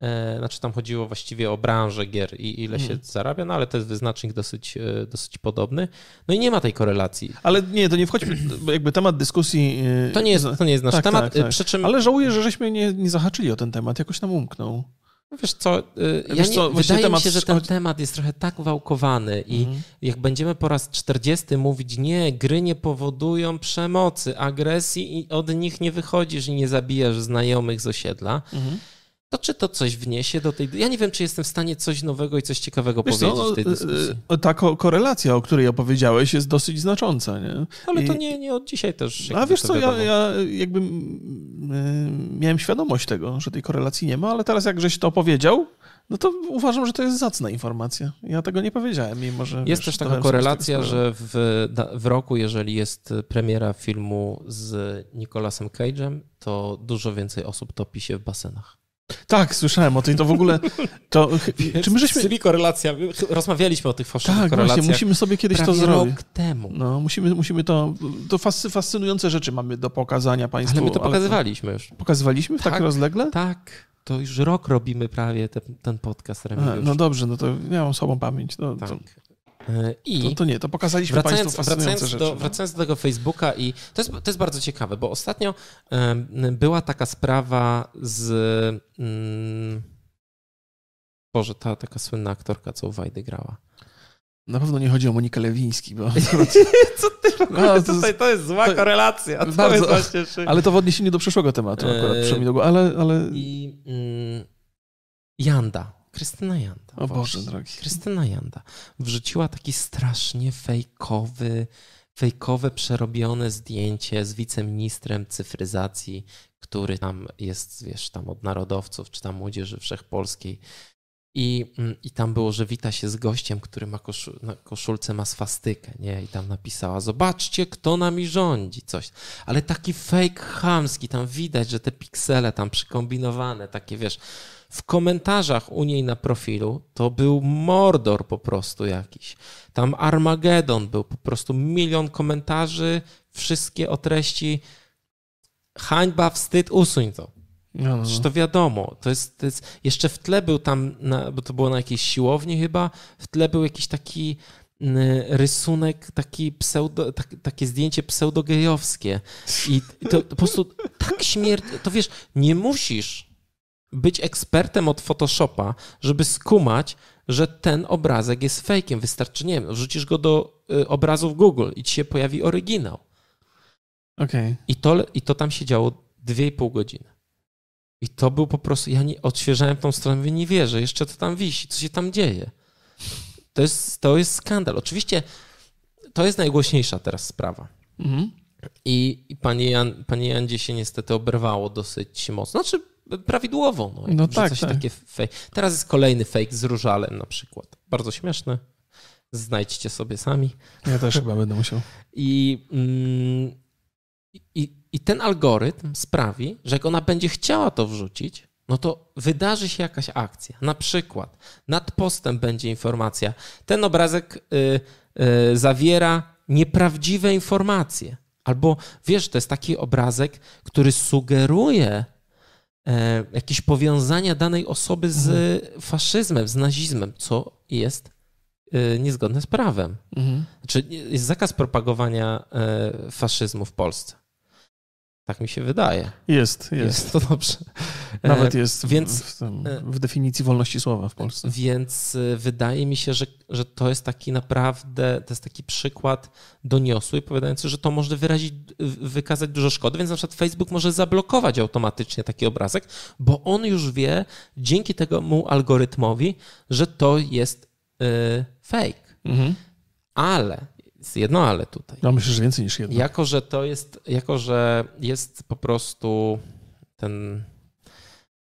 E, znaczy tam chodziło właściwie o branżę gier i ile się hmm. zarabia, no ale to jest wyznacznik dosyć, e, dosyć podobny. No i nie ma tej korelacji. Ale nie, to nie wchodźmy, bo jakby temat dyskusji... E, to nie jest, to nie jest nasz tak, temat, tak, tak. przy czym... Ale żałuję, że żeśmy nie, nie zahaczyli o ten temat, jakoś nam umknął. No wiesz co, ja wiesz co, nie, wydaje temat... mi się, że ten temat jest trochę tak wałkowany i mhm. jak będziemy po raz 40 mówić, nie, gry nie powodują przemocy, agresji i od nich nie wychodzisz i nie zabijasz znajomych z osiedla, mhm to czy to coś wniesie do tej... Ja nie wiem, czy jestem w stanie coś nowego i coś ciekawego Wiesz powiedzieć co, w tej no, dyskusji. e, Ta ko- korelacja, o której opowiedziałeś, jest dosyć znacząca, nie? Ale to I- nie, nie od dzisiaj też. A wiesz to co, ja, ja jakby mm, miałem świadomość tego, że tej korelacji nie ma, ale teraz jak żeś to opowiedział, no to uważam, że to jest zacna informacja. Ja tego nie powiedziałem, mimo że... Jest wiesz, też taka korelacja, że w, w roku, jeżeli jest premiera filmu z Nicolasem Cage'em, to dużo więcej osób topi się w basenach. Tak, słyszałem o tym, to w ogóle... To, czy my żeśmy... Czyli korelacja, rozmawialiśmy o tych fałszywych Tak, korelacjach właśnie, musimy sobie kiedyś to zrobić. rok temu. No, musimy, musimy to... To fascy- fascynujące rzeczy mamy do pokazania państwu. Ale my to pokazywaliśmy już. Pokazywaliśmy w tak, Tak. rozlegle? Tak, to już rok robimy prawie ten, ten podcast Remigiusz. no dobrze, no to ja mam słabą pamięć. No, tak. to, I to, to nie, to pokazaliśmy wracając, państwu fascynujące wracając, rzeczy. do, no. wracając do tego Facebooka i to jest, to jest bardzo ciekawe, bo ostatnio była taka sprawa z mm, Boże, ta taka słynna aktorka, co u Wajdy grała. Na pewno nie chodzi o Monikę Lewiński, bo... Co ty w ogóle No, to tutaj- to jest zła to- korelacja. to bardzo- jest właśnie Ale to w odniesieniu do przyszłego tematu akurat głowy, ale... ale... I mm, Janda, Krystyna Janda. O Boże drogi. Krystyna Janda wrzuciła taki strasznie fejkowy, fejkowe, przerobione zdjęcie z wiceministrem cyfryzacji, który tam jest, wiesz, tam od narodowców, czy tam młodzieży wszechpolskiej. I, mm, I tam było, że wita się z gościem, który ma koszu, na koszulce ma swastykę, nie? I tam napisała, zobaczcie, kto nami rządzi, coś. Ale taki fake chamski, tam widać, że te piksele tam przykombinowane, takie, wiesz, w komentarzach u niej na profilu to był mordor po prostu jakiś. Tam Armagedon był, po prostu milion komentarzy, wszystkie o treści hańba, wstyd, usuń to. No, no, Przecież no. to wiadomo, to jest, to jest jeszcze w tle był tam, na, bo to było na jakiejś siłowni chyba, w tle był jakiś taki rysunek, taki pseudo, tak, takie zdjęcie pseudogejowskie i to, to po prostu tak śmierć, to wiesz, nie musisz być ekspertem od Photoshopa, żeby skumać, że ten obrazek jest fejkiem. Wystarczy, nie wiem, wrzucisz go do y, obrazów Google i ci się pojawi oryginał. Okej. I to, I to tam się działo 2,5 godziny. I to był po prostu, ja nie, odświeżałem tą stronę, mówię, nie wierzę, jeszcze to tam wisi, co się tam dzieje. To jest, to jest skandal. Oczywiście to jest najgłośniejsza teraz sprawa. Mhm. I, i panie, Jan, panie Jandzie się niestety oberwało dosyć mocno. Znaczy prawidłowo. No, jak No wrzuca tak, tak. takie fake. Teraz jest kolejny fake z różalem na przykład. Bardzo śmieszny. Znajdźcie sobie sami. Ja też chyba będę musiał. I, mm, i, I ten algorytm sprawi, że jak ona będzie chciała to wrzucić, no to wydarzy się jakaś akcja. Na przykład nad postem będzie informacja: ten obrazek y, y, zawiera nieprawdziwe informacje. Albo wiesz, to jest taki obrazek, który sugeruje jakieś powiązania danej osoby z faszyzmem, z nazizmem, co jest y, niezgodne z prawem. Mhm. Czy jest zakaz propagowania e, faszyzmu w Polsce? Tak mi się wydaje. Jest, jest. Jest to dobrze. E, Nawet jest w, więc- w, e, w definicji wolności słowa w Polsce. Więc e, wydaje mi się, że, że to jest taki naprawdę, to jest taki przykład doniosły, powiadający, że to może wyrazić, wykazać dużo szkody, więc na przykład Facebook może zablokować automatycznie taki obrazek, bo on już wie dzięki temu algorytmowi, że to jest e, fake. Mhm. Ale, jest jedno ale tutaj. No myślę, że więcej niż jedno. Jako, że to jest, jako, że jest po prostu ten,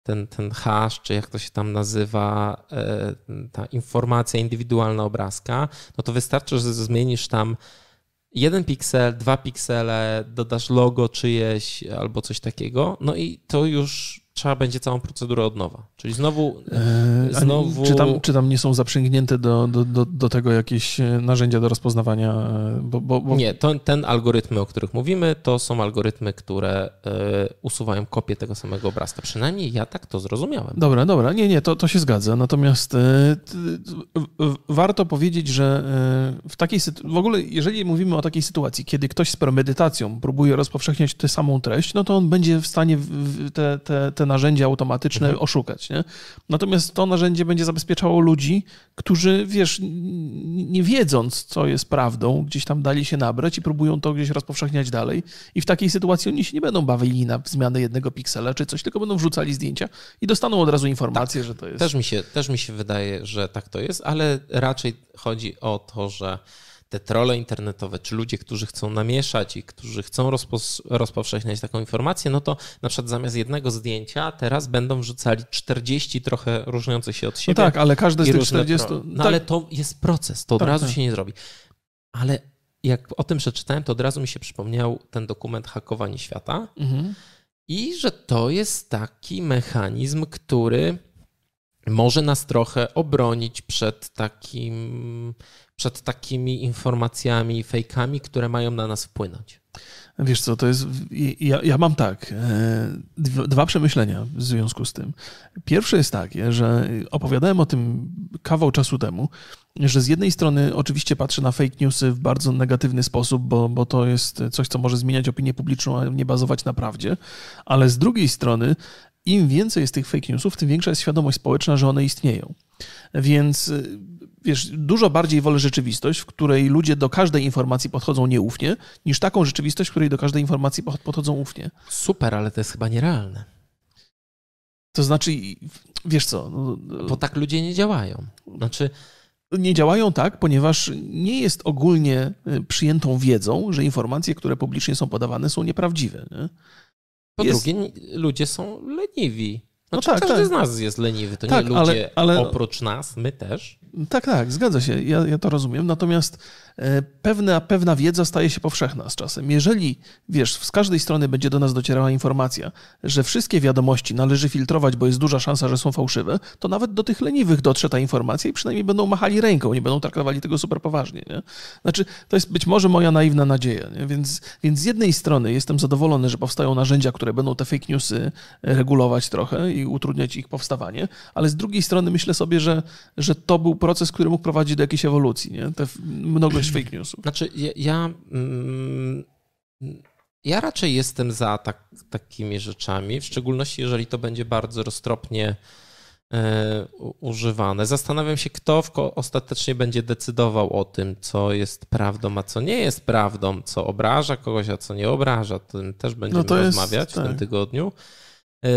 ten, ten hash, czy jak to się tam nazywa, e, ta informacja indywidualna obrazka, no to wystarczy, że zmienisz tam jeden piksel, dwa piksele, dodasz logo czyjeś albo coś takiego, no i to już trzeba będzie całą procedurę od nowa. Czyli znowu E, a Znowu- Czy tam, czy tam nie są zaprzęgnięte do, do, do, do tego jakieś e, narzędzia do rozpoznawania? e, Bo, bo, bo... Nie, to, ten algorytmy, o których mówimy, to są algorytmy, które e, usuwają kopię tego samego obrazka. Przynajmniej ja tak to zrozumiałem. Dobra, dobra, nie, nie, to, to się zgadza. Natomiast warto powiedzieć, że w takiej sytuacji, w ogóle jeżeli mówimy o takiej sytuacji, kiedy ktoś z premedytacją próbuje rozpowszechniać tę samą treść, no to on będzie w stanie te, te, te te narzędzia automatyczne mhm. oszukać. Nie? Natomiast to narzędzie będzie zabezpieczało ludzi, którzy, wiesz, nie wiedząc, co jest prawdą, gdzieś tam dali się nabrać i próbują to gdzieś rozpowszechniać dalej. I w takiej sytuacji oni się nie będą bawili na zmianę jednego piksela czy coś, tylko będą wrzucali zdjęcia i dostaną od razu informację, tak. że to jest. Też mi, się, też mi się wydaje, że tak to jest, ale raczej chodzi o to, że te trole internetowe, czy ludzie, którzy chcą namieszać i którzy chcą rozpo- rozpowszechniać taką informację, no to na przykład zamiast jednego zdjęcia teraz będą wrzucali 40 trochę różniących się od siebie. No tak, ale każde z tych 40... Pro... No tak. ale to jest proces, to od tak, razu tak. się nie zrobi. Ale jak o tym przeczytałem, to od razu mi się przypomniał ten dokument Hakowanie Świata Mhm. i że to jest taki mechanizm, który może nas trochę obronić przed takim, przed takimi informacjami, fejkami, które mają na nas wpłynąć. Wiesz co, to jest. Ja, ja mam tak. e, Dwa, przemyślenia w związku z tym. Pierwsze jest takie, że opowiadałem o tym kawał czasu temu, że z jednej strony oczywiście patrzę na fake newsy w bardzo negatywny sposób, bo, bo to jest coś, co może zmieniać opinię publiczną, a nie bazować na prawdzie, ale z drugiej strony im więcej jest tych fake newsów, tym większa jest świadomość społeczna, że one istnieją. Więc wiesz, dużo bardziej wolę rzeczywistość, w której ludzie do każdej informacji podchodzą nieufnie, niż taką rzeczywistość, w której do każdej informacji pod- podchodzą ufnie. Super, ale to jest chyba nierealne, To znaczy, wiesz co, no, bo tak ludzie nie działają. Znaczy, nie działają tak, ponieważ nie jest ogólnie y, przyjętą wiedzą, że informacje, które publicznie są podawane, są nieprawdziwe. Nie? po Jest- drugie, ludzie są leniwi. No Znaczy, tak, każdy tak. z nas jest leniwy, to Tak, nie ale- ludzie ale- oprócz nas, my też. Tak, tak, zgadza się. Ja, ja to rozumiem. Natomiast e, pewna, pewna wiedza staje się powszechna z czasem. Jeżeli, wiesz, z każdej strony będzie do nas docierała informacja, że wszystkie wiadomości należy filtrować, bo jest duża szansa, że są fałszywe, to nawet do tych leniwych dotrze ta informacja i przynajmniej będą machali ręką, nie będą traktowali tego super poważnie. Nie? Znaczy, to jest być może moja naiwna nadzieja. Nie? Więc, więc z jednej strony jestem zadowolony, że powstają narzędzia, które będą te fake newsy regulować trochę i utrudniać ich powstawanie, ale z drugiej strony myślę sobie, że, że to był proces, który mógł prowadzić do jakiejś ewolucji. Nie? Te mnogość fake newsów. Znaczy, ja, ja, mm, ja raczej jestem za tak, takimi rzeczami, w szczególności jeżeli to będzie bardzo roztropnie e, używane. Zastanawiam się, kto ostatecznie będzie decydował o tym, co jest prawdą, a co nie jest prawdą, co obraża kogoś, a co nie obraża. Tym też będziemy jest- rozmawiać w tym tak. tygodniu. E,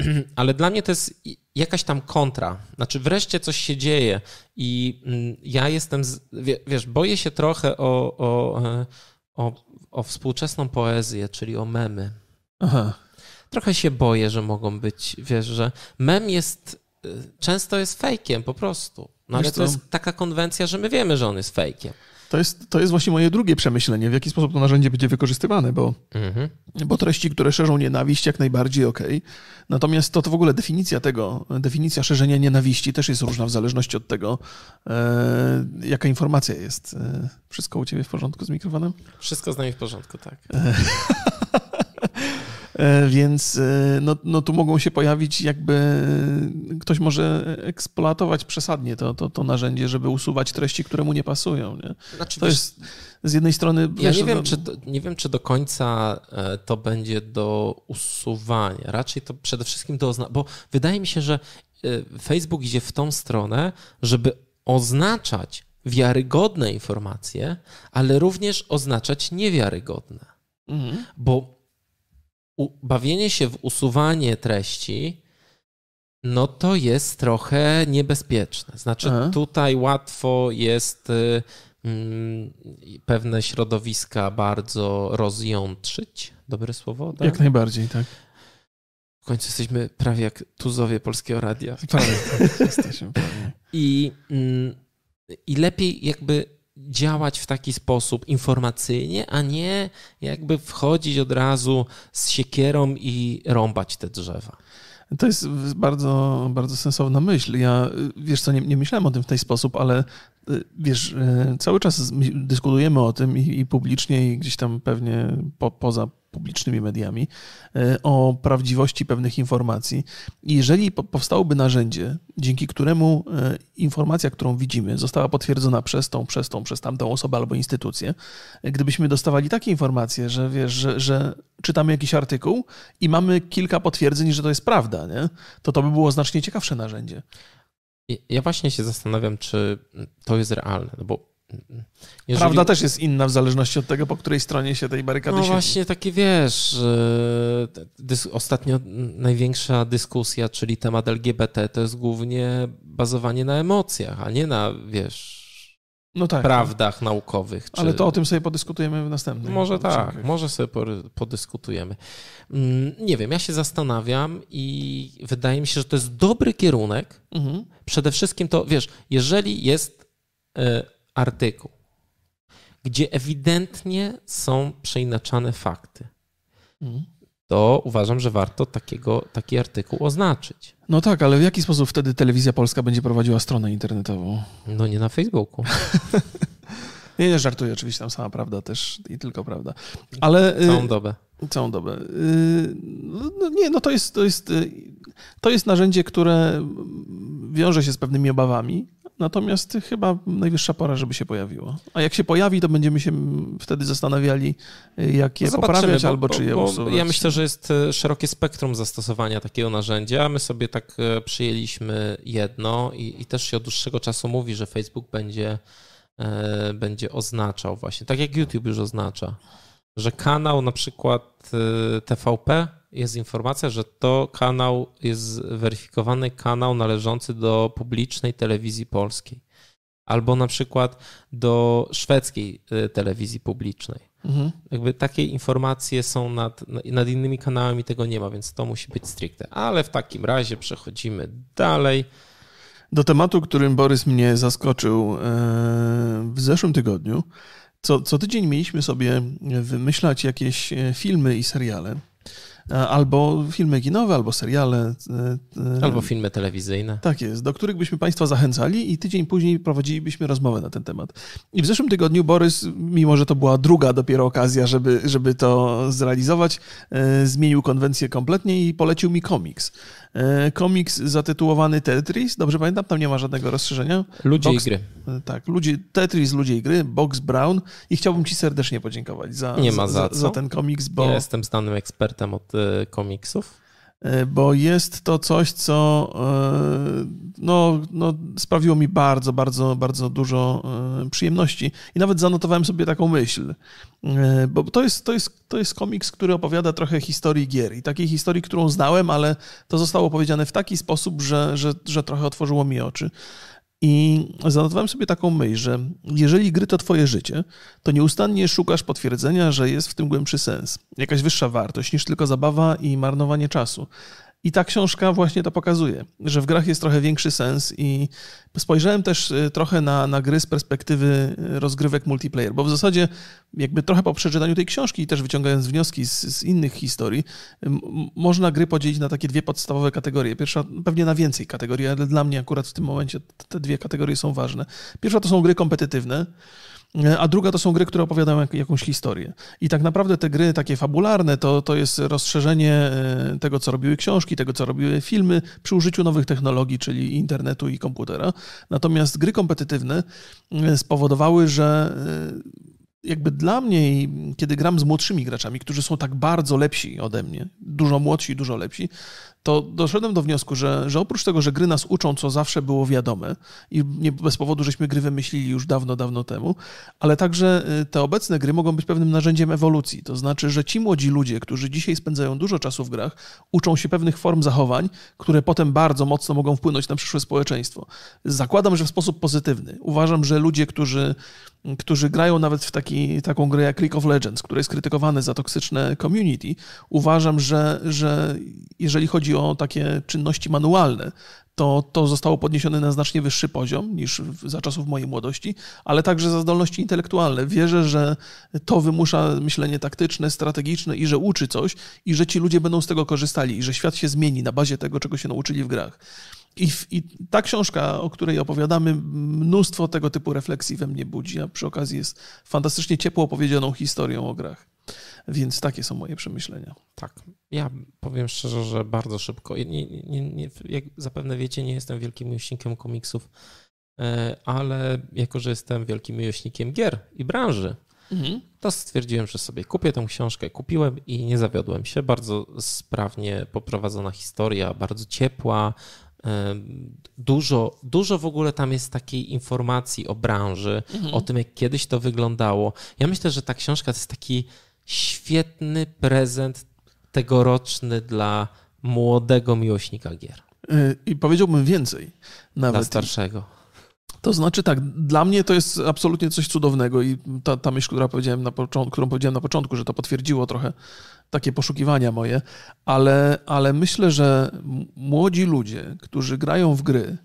Ale dla mnie to jest jakaś tam kontra. Znaczy, wreszcie coś się dzieje i mm, ja jestem, z, wie- wiesz, boję się trochę o, o, e, o, o współczesną poezję, czyli o memy. Aha. Trochę się boję, że mogą być, wiesz, że mem jest, y, często jest fejkiem po prostu. No ale to jest taka konwencja, że my wiemy, że on jest fejkiem. To jest, to jest właśnie moje drugie przemyślenie, w jaki sposób to narzędzie będzie wykorzystywane, bo, Mhm. bo treści, które szerzą nienawiść, jak najbardziej okej. Natomiast to, to w ogóle definicja tego, definicja szerzenia nienawiści też jest różna w zależności od tego, e, jaka informacja jest. E, wszystko u ciebie w porządku z mikrofonem? Wszystko z nami w porządku, tak. E, Więc e, no, no tu mogą się pojawić jakby e, ktoś może eksploatować przesadnie to, to, to narzędzie, żeby usuwać treści, które mu nie pasują. Nie? Znaczy, To wiesz, jest z jednej strony... Ja wiesz, nie wiem, no- czy do, nie wiem, czy do końca e, to będzie do usuwania. Raczej to przede wszystkim do oznaczenia, bo wydaje mi się, że e, Facebook idzie w tą stronę, żeby oznaczać wiarygodne informacje, ale również oznaczać niewiarygodne. Mhm. Bo bawienie się w usuwanie treści, no to jest trochę niebezpieczne. Znaczy, Aha. tutaj łatwo jest y, mm, pewne środowiska bardzo rozjątrzyć. Dobre słowo? Tak? Jak najbardziej, tak. W końcu jesteśmy prawie jak tuzowie polskiego radia. Prawie, tak, jesteśmy prawie. I, mm, I lepiej jakby działać w taki sposób informacyjnie, a nie jakby wchodzić od razu z siekierą i rąbać te drzewa. To jest bardzo, bardzo sensowna myśl. Ja, wiesz co, nie, nie myślałem o tym w ten sposób, ale y, wiesz, y, cały czas my- dyskutujemy o tym i, i publicznie, i gdzieś tam pewnie po, poza publicznymi mediami, e, o prawdziwości pewnych informacji. I jeżeli powstałoby narzędzie, dzięki któremu e, informacja, którą widzimy, została potwierdzona przez tą, przez tą, przez tamtą osobę albo instytucję, gdybyśmy dostawali takie informacje, że wiesz, że, że czytamy jakiś artykuł i mamy kilka potwierdzeń, że to jest prawda, nie? to to by było znacznie ciekawsze narzędzie. Ja właśnie się zastanawiam, czy to jest realne, bo jeżeli... Prawda też jest inna w zależności od tego, po której stronie się tej barykady No siedzi. właśnie takie wiesz, dys ostatnio największa dyskusja, czyli temat LGBT, to jest głównie bazowanie na emocjach, a nie na, wiesz, no tak, prawdach naukowych. Czy... Ale to o tym sobie podyskutujemy w następnym. Może tak, może sobie podyskutujemy. Mm, nie wiem, ja się zastanawiam i wydaje mi się, że to jest dobry kierunek. Mhm. Przede wszystkim to, wiesz, jeżeli jest e, artykuł, gdzie ewidentnie są przeinaczane fakty, mhm. to uważam, że warto takiego, taki artykuł oznaczyć. No tak, ale w jaki sposób wtedy telewizja polska będzie prowadziła stronę internetową? No nie na Facebooku. nie, nie żartuję, oczywiście tam sama prawda też i tylko prawda. Ale, y, Całą dobę. Całą dobę. Y, no, nie, no to jest, to, jest, y, to jest narzędzie, które wiąże się z pewnymi obawami, Natomiast chyba najwyższa pora, żeby się pojawiło. A jak się pojawi, to będziemy się wtedy zastanawiali, jak je Zobaczymy, poprawiać bo, albo czy je usuwać. Ja myślę, że jest e, szerokie spektrum zastosowania takiego narzędzia. My sobie tak e, przyjęliśmy jedno i, i też się od dłuższego czasu mówi, że Facebook będzie, e, będzie oznaczał właśnie, tak jak YouTube już oznacza, że kanał na przykład TVP jest informacja, że to kanał jest weryfikowany kanał należący do publicznej telewizji polskiej. Albo na przykład do szwedzkiej y, telewizji publicznej. Mhm. Jakby takie informacje są nad, nad innymi kanałami, tego nie ma, więc to musi być stricte. Ale w takim razie przechodzimy dalej. Do tematu, którym Borys mnie zaskoczył e, w zeszłym tygodniu. Co, co tydzień mieliśmy sobie wymyślać jakieś e, filmy i seriale. E, albo filmy kinowe, albo seriale. E, e, albo filmy telewizyjne. Tak jest, do których byśmy Państwa zachęcali i tydzień później prowadzilibyśmy rozmowę na ten temat. I w zeszłym tygodniu Borys, mimo że to była druga dopiero okazja, żeby, żeby to zrealizować, zmienił konwencję kompletnie i polecił mi komiks. Komiks zatytułowany Tetris, dobrze pamiętam, tam nie ma żadnego rozszerzenia. Ludzie Box, i gry. Tak, ludzie, Tetris, Ludzie i gry, Box Brown i chciałbym Ci serdecznie podziękować za, nie ma za, za, za ten komiks, bo... Ja jestem znanym ekspertem od komiksów. E, bo jest to coś, co e, no, no, sprawiło mi bardzo, bardzo, bardzo dużo przyjemności. I nawet zanotowałem sobie taką myśl, bo to jest, to jest, to jest komiks, który opowiada trochę historii gier i takiej historii, którą znałem, ale to zostało opowiedziane w taki sposób, że, że, że trochę otworzyło mi oczy. I zanotowałem sobie taką myśl, że jeżeli gry to twoje życie, to nieustannie szukasz potwierdzenia, że jest w tym głębszy sens, jakaś wyższa wartość niż tylko zabawa i marnowanie czasu. I ta książka właśnie to pokazuje, że w grach jest trochę większy sens i spojrzałem też y, trochę na, na gry z perspektywy y, rozgrywek multiplayer, bo w zasadzie jakby trochę po przeczytaniu tej książki i też wyciągając wnioski z, z innych historii, można gry podzielić na takie dwie podstawowe kategorie. Pierwsza, pewnie na więcej kategorii, ale dla mnie akurat w tym momencie te dwie kategorie są ważne. Pierwsza to są gry kompetytywne, a druga to są gry, które opowiadają jak, jakąś historię. I tak naprawdę te gry takie fabularne to, to jest rozszerzenie e, tego, co robiły książki, tego, co robiły filmy przy użyciu nowych technologii, czyli internetu i komputera. Natomiast gry kompetytywne e, spowodowały, że jakby dla mnie, kiedy gram z młodszymi graczami, którzy są tak bardzo lepsi ode mnie, dużo młodsi, dużo lepsi, to doszedłem do wniosku, że, że oprócz tego, że gry nas uczą, co zawsze było wiadome i nie bez powodu, żeśmy gry wymyślili już dawno, dawno temu, ale także y, te obecne gry mogą być pewnym narzędziem ewolucji. To znaczy, że ci młodzi ludzie, którzy dzisiaj spędzają dużo czasu w grach, uczą się pewnych form zachowań, które potem bardzo mocno mogą wpłynąć na przyszłe społeczeństwo. Zakładam, że w sposób pozytywny. Uważam, że ludzie, którzy którzy grają nawet w taki, taką grę jak League of Legends, która jest krytykowana za toksyczne community, uważam, że, że jeżeli chodzi o takie czynności manualne, to, to zostało podniesione na znacznie wyższy poziom niż za czasów mojej młodości, ale także za zdolności intelektualne. Wierzę, że to wymusza myślenie taktyczne, strategiczne i że uczy coś i że ci ludzie będą z tego korzystali i że świat się zmieni na bazie tego, czego się nauczyli w grach. I, I, ta książka, o której opowiadamy, mnóstwo tego typu refleksji we mnie budzi, a przy okazji jest fantastycznie ciepło opowiedzianą historią o grach. Więc takie są moje przemyślenia. Tak. Ja powiem szczerze, że bardzo szybko. Nie, nie, nie, jak zapewne wiecie, nie jestem wielkim miłośnikiem komiksów, e, ale jako, że jestem wielkim miłośnikiem gier i branży, mhm. to stwierdziłem, że sobie kupię tę książkę. Kupiłem i nie zawiodłem się. Bardzo sprawnie poprowadzona historia, bardzo ciepła, Dużo, dużo w ogóle tam jest takiej informacji o branży, mhm. o tym, jak kiedyś to wyglądało. Ja myślę, że ta książka to jest taki świetny prezent tegoroczny dla młodego miłośnika gier. Y, I powiedziałbym więcej. Nawet. Dla starszego. To znaczy tak, dla mnie to jest absolutnie coś cudownego i ta, ta myśl, która powiedziałem na początku, którą powiedziałem na początku, że to potwierdziło trochę takie poszukiwania moje, ale, ale myślę, że młodzi ludzie, którzy grają w gry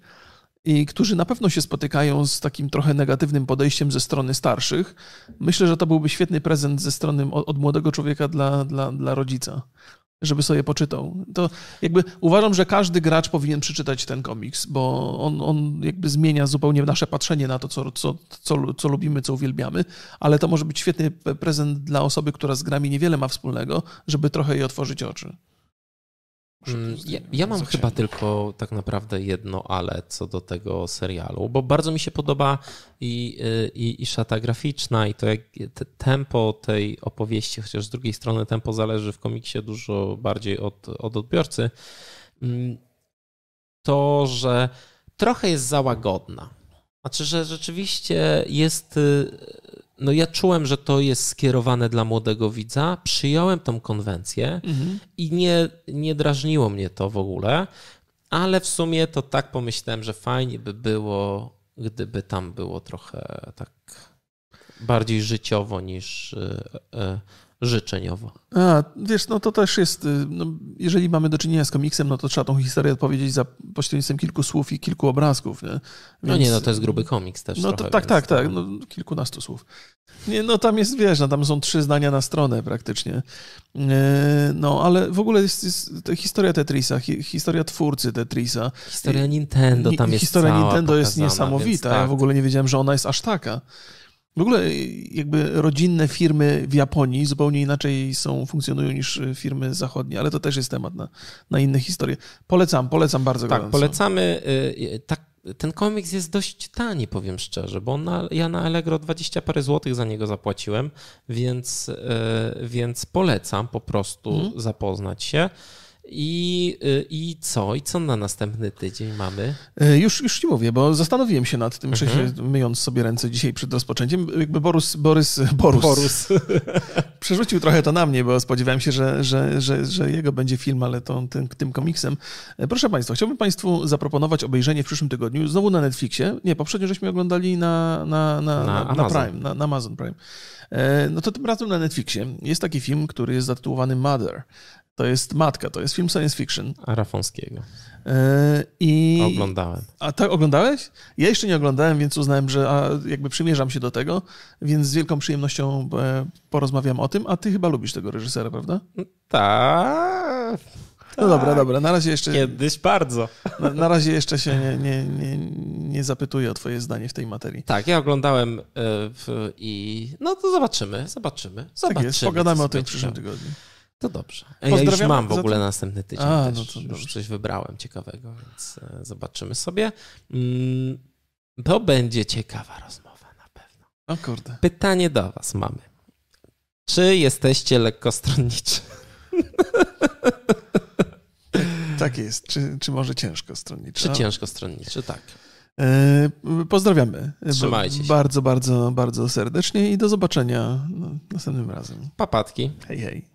i którzy na pewno się spotykają z takim trochę negatywnym podejściem ze strony starszych, myślę, że to byłby świetny prezent ze strony od młodego człowieka dla, dla, dla rodzica żeby sobie poczytał. To jakby uważam, że każdy gracz powinien przeczytać ten komiks, bo on, on jakby zmienia zupełnie nasze patrzenie na to, co, co, co, co lubimy, co uwielbiamy, ale to może być świetny prezent dla osoby, która z grami niewiele ma wspólnego, żeby trochę jej otworzyć oczy. Mm, ja, ja, mam chyba tylko tak naprawdę jedno ale co do tego serialu, bo bardzo mi się podoba i, y, i, i szata graficzna, i to jak te tempo tej opowieści, chociaż z drugiej strony tempo zależy w komiksie dużo bardziej od, od odbiorcy. Mm, to, że trochę jest za łagodna. Znaczy, że rzeczywiście jest y, no ja czułem, że to jest skierowane dla młodego widza. Przyjąłem tą konwencję mhm. i nie, nie drażniło mnie to w ogóle, ale w sumie to tak pomyślałem, że fajnie by było, gdyby tam było trochę tak bardziej życiowo niż e, e, życzeniowo. A, wiesz, no to też jest, y, no, jeżeli mamy do czynienia z komiksem, no to trzeba tą historię odpowiedzieć za pośrednictwem kilku słów i kilku obrazków. Nie? Więc, no nie, no to jest gruby komiks też. No trochę, to tak, tak, tak, no, kilkunastu słów. Nie, no tam jest, wiesz, no, tam są trzy zdania na stronę praktycznie. E, no, ale w ogóle jest, jest historia Tetrisa, hi, historia twórcy Tetrisa. Historia Nintendo tam jest Historia Nintendo jest niesamowita. Tak. Ja w ogóle nie wiedziałem, że ona jest aż taka. W ogóle jakby rodzinne firmy w Japonii zupełnie inaczej są, funkcjonują niż firmy zachodnie, ale to też jest temat na, na inne historie. Polecam, polecam bardzo tak, gorąco. polecamy. Y, y, tak, ten komiks jest dość tani, powiem szczerze, bo na, ja na Allegro 20 parę złotych za niego zapłaciłem, więc, y, więc polecam po prostu mhm. zapoznać się. I, y, I co? I co na następny tydzień mamy? E, już, już ci mówię, bo zastanowiłem się nad tym, mhm. myjąc sobie ręce dzisiaj przed rozpoczęciem. Jakby Borys, Borys, Borus, Borus. przerzucił trochę to na mnie, bo spodziewałem się, że, że, że, że jego będzie film, ale to tym, tym komiksem. E, proszę Państwa, chciałbym Państwu zaproponować obejrzenie w przyszłym tygodniu, znowu na Netflixie. Nie, poprzednio żeśmy oglądali na, na, na, na, na Prime, na, na Amazon Prime. E, no to tym razem na Netflixie jest taki film, który jest zatytułowany Mother. To jest Matka, to jest film science fiction. Arafonskiego. E, I... Oglądałem. A tak oglądałeś? Ja jeszcze nie oglądałem, więc uznałem, że a, jakby przymierzam się do tego, więc z wielką przyjemnością e, porozmawiam o tym. A ty chyba lubisz tego reżysera, prawda? Tak. No dobra, dobra. Na razie jeszcze. Kiedyś bardzo. Na, na razie jeszcze się nie, nie, nie, nie zapytuję o Twoje zdanie w tej materii. Tak, ja oglądałem e, w, i. No to zobaczymy, zobaczymy. zobaczymy tak jest, pogadamy o tym w przyszłym tygodniu. To dobrze. Ja już mam w ogóle następny tydzień A, też. No to już dobrze. coś wybrałem ciekawego, więc e, zobaczymy sobie. Mm, to będzie ciekawa rozmowa na pewno. O kurde. Pytanie do was mamy. Czy jesteście lekkostronniczy? tak jest. Czy, czy może ciężko stronniczy? Czy ciężko stronniczy, tak. E, pozdrawiamy. Trzymajcie się. Bardzo, bardzo, bardzo serdecznie i do zobaczenia następnym razem. Papatki. Hej, hej.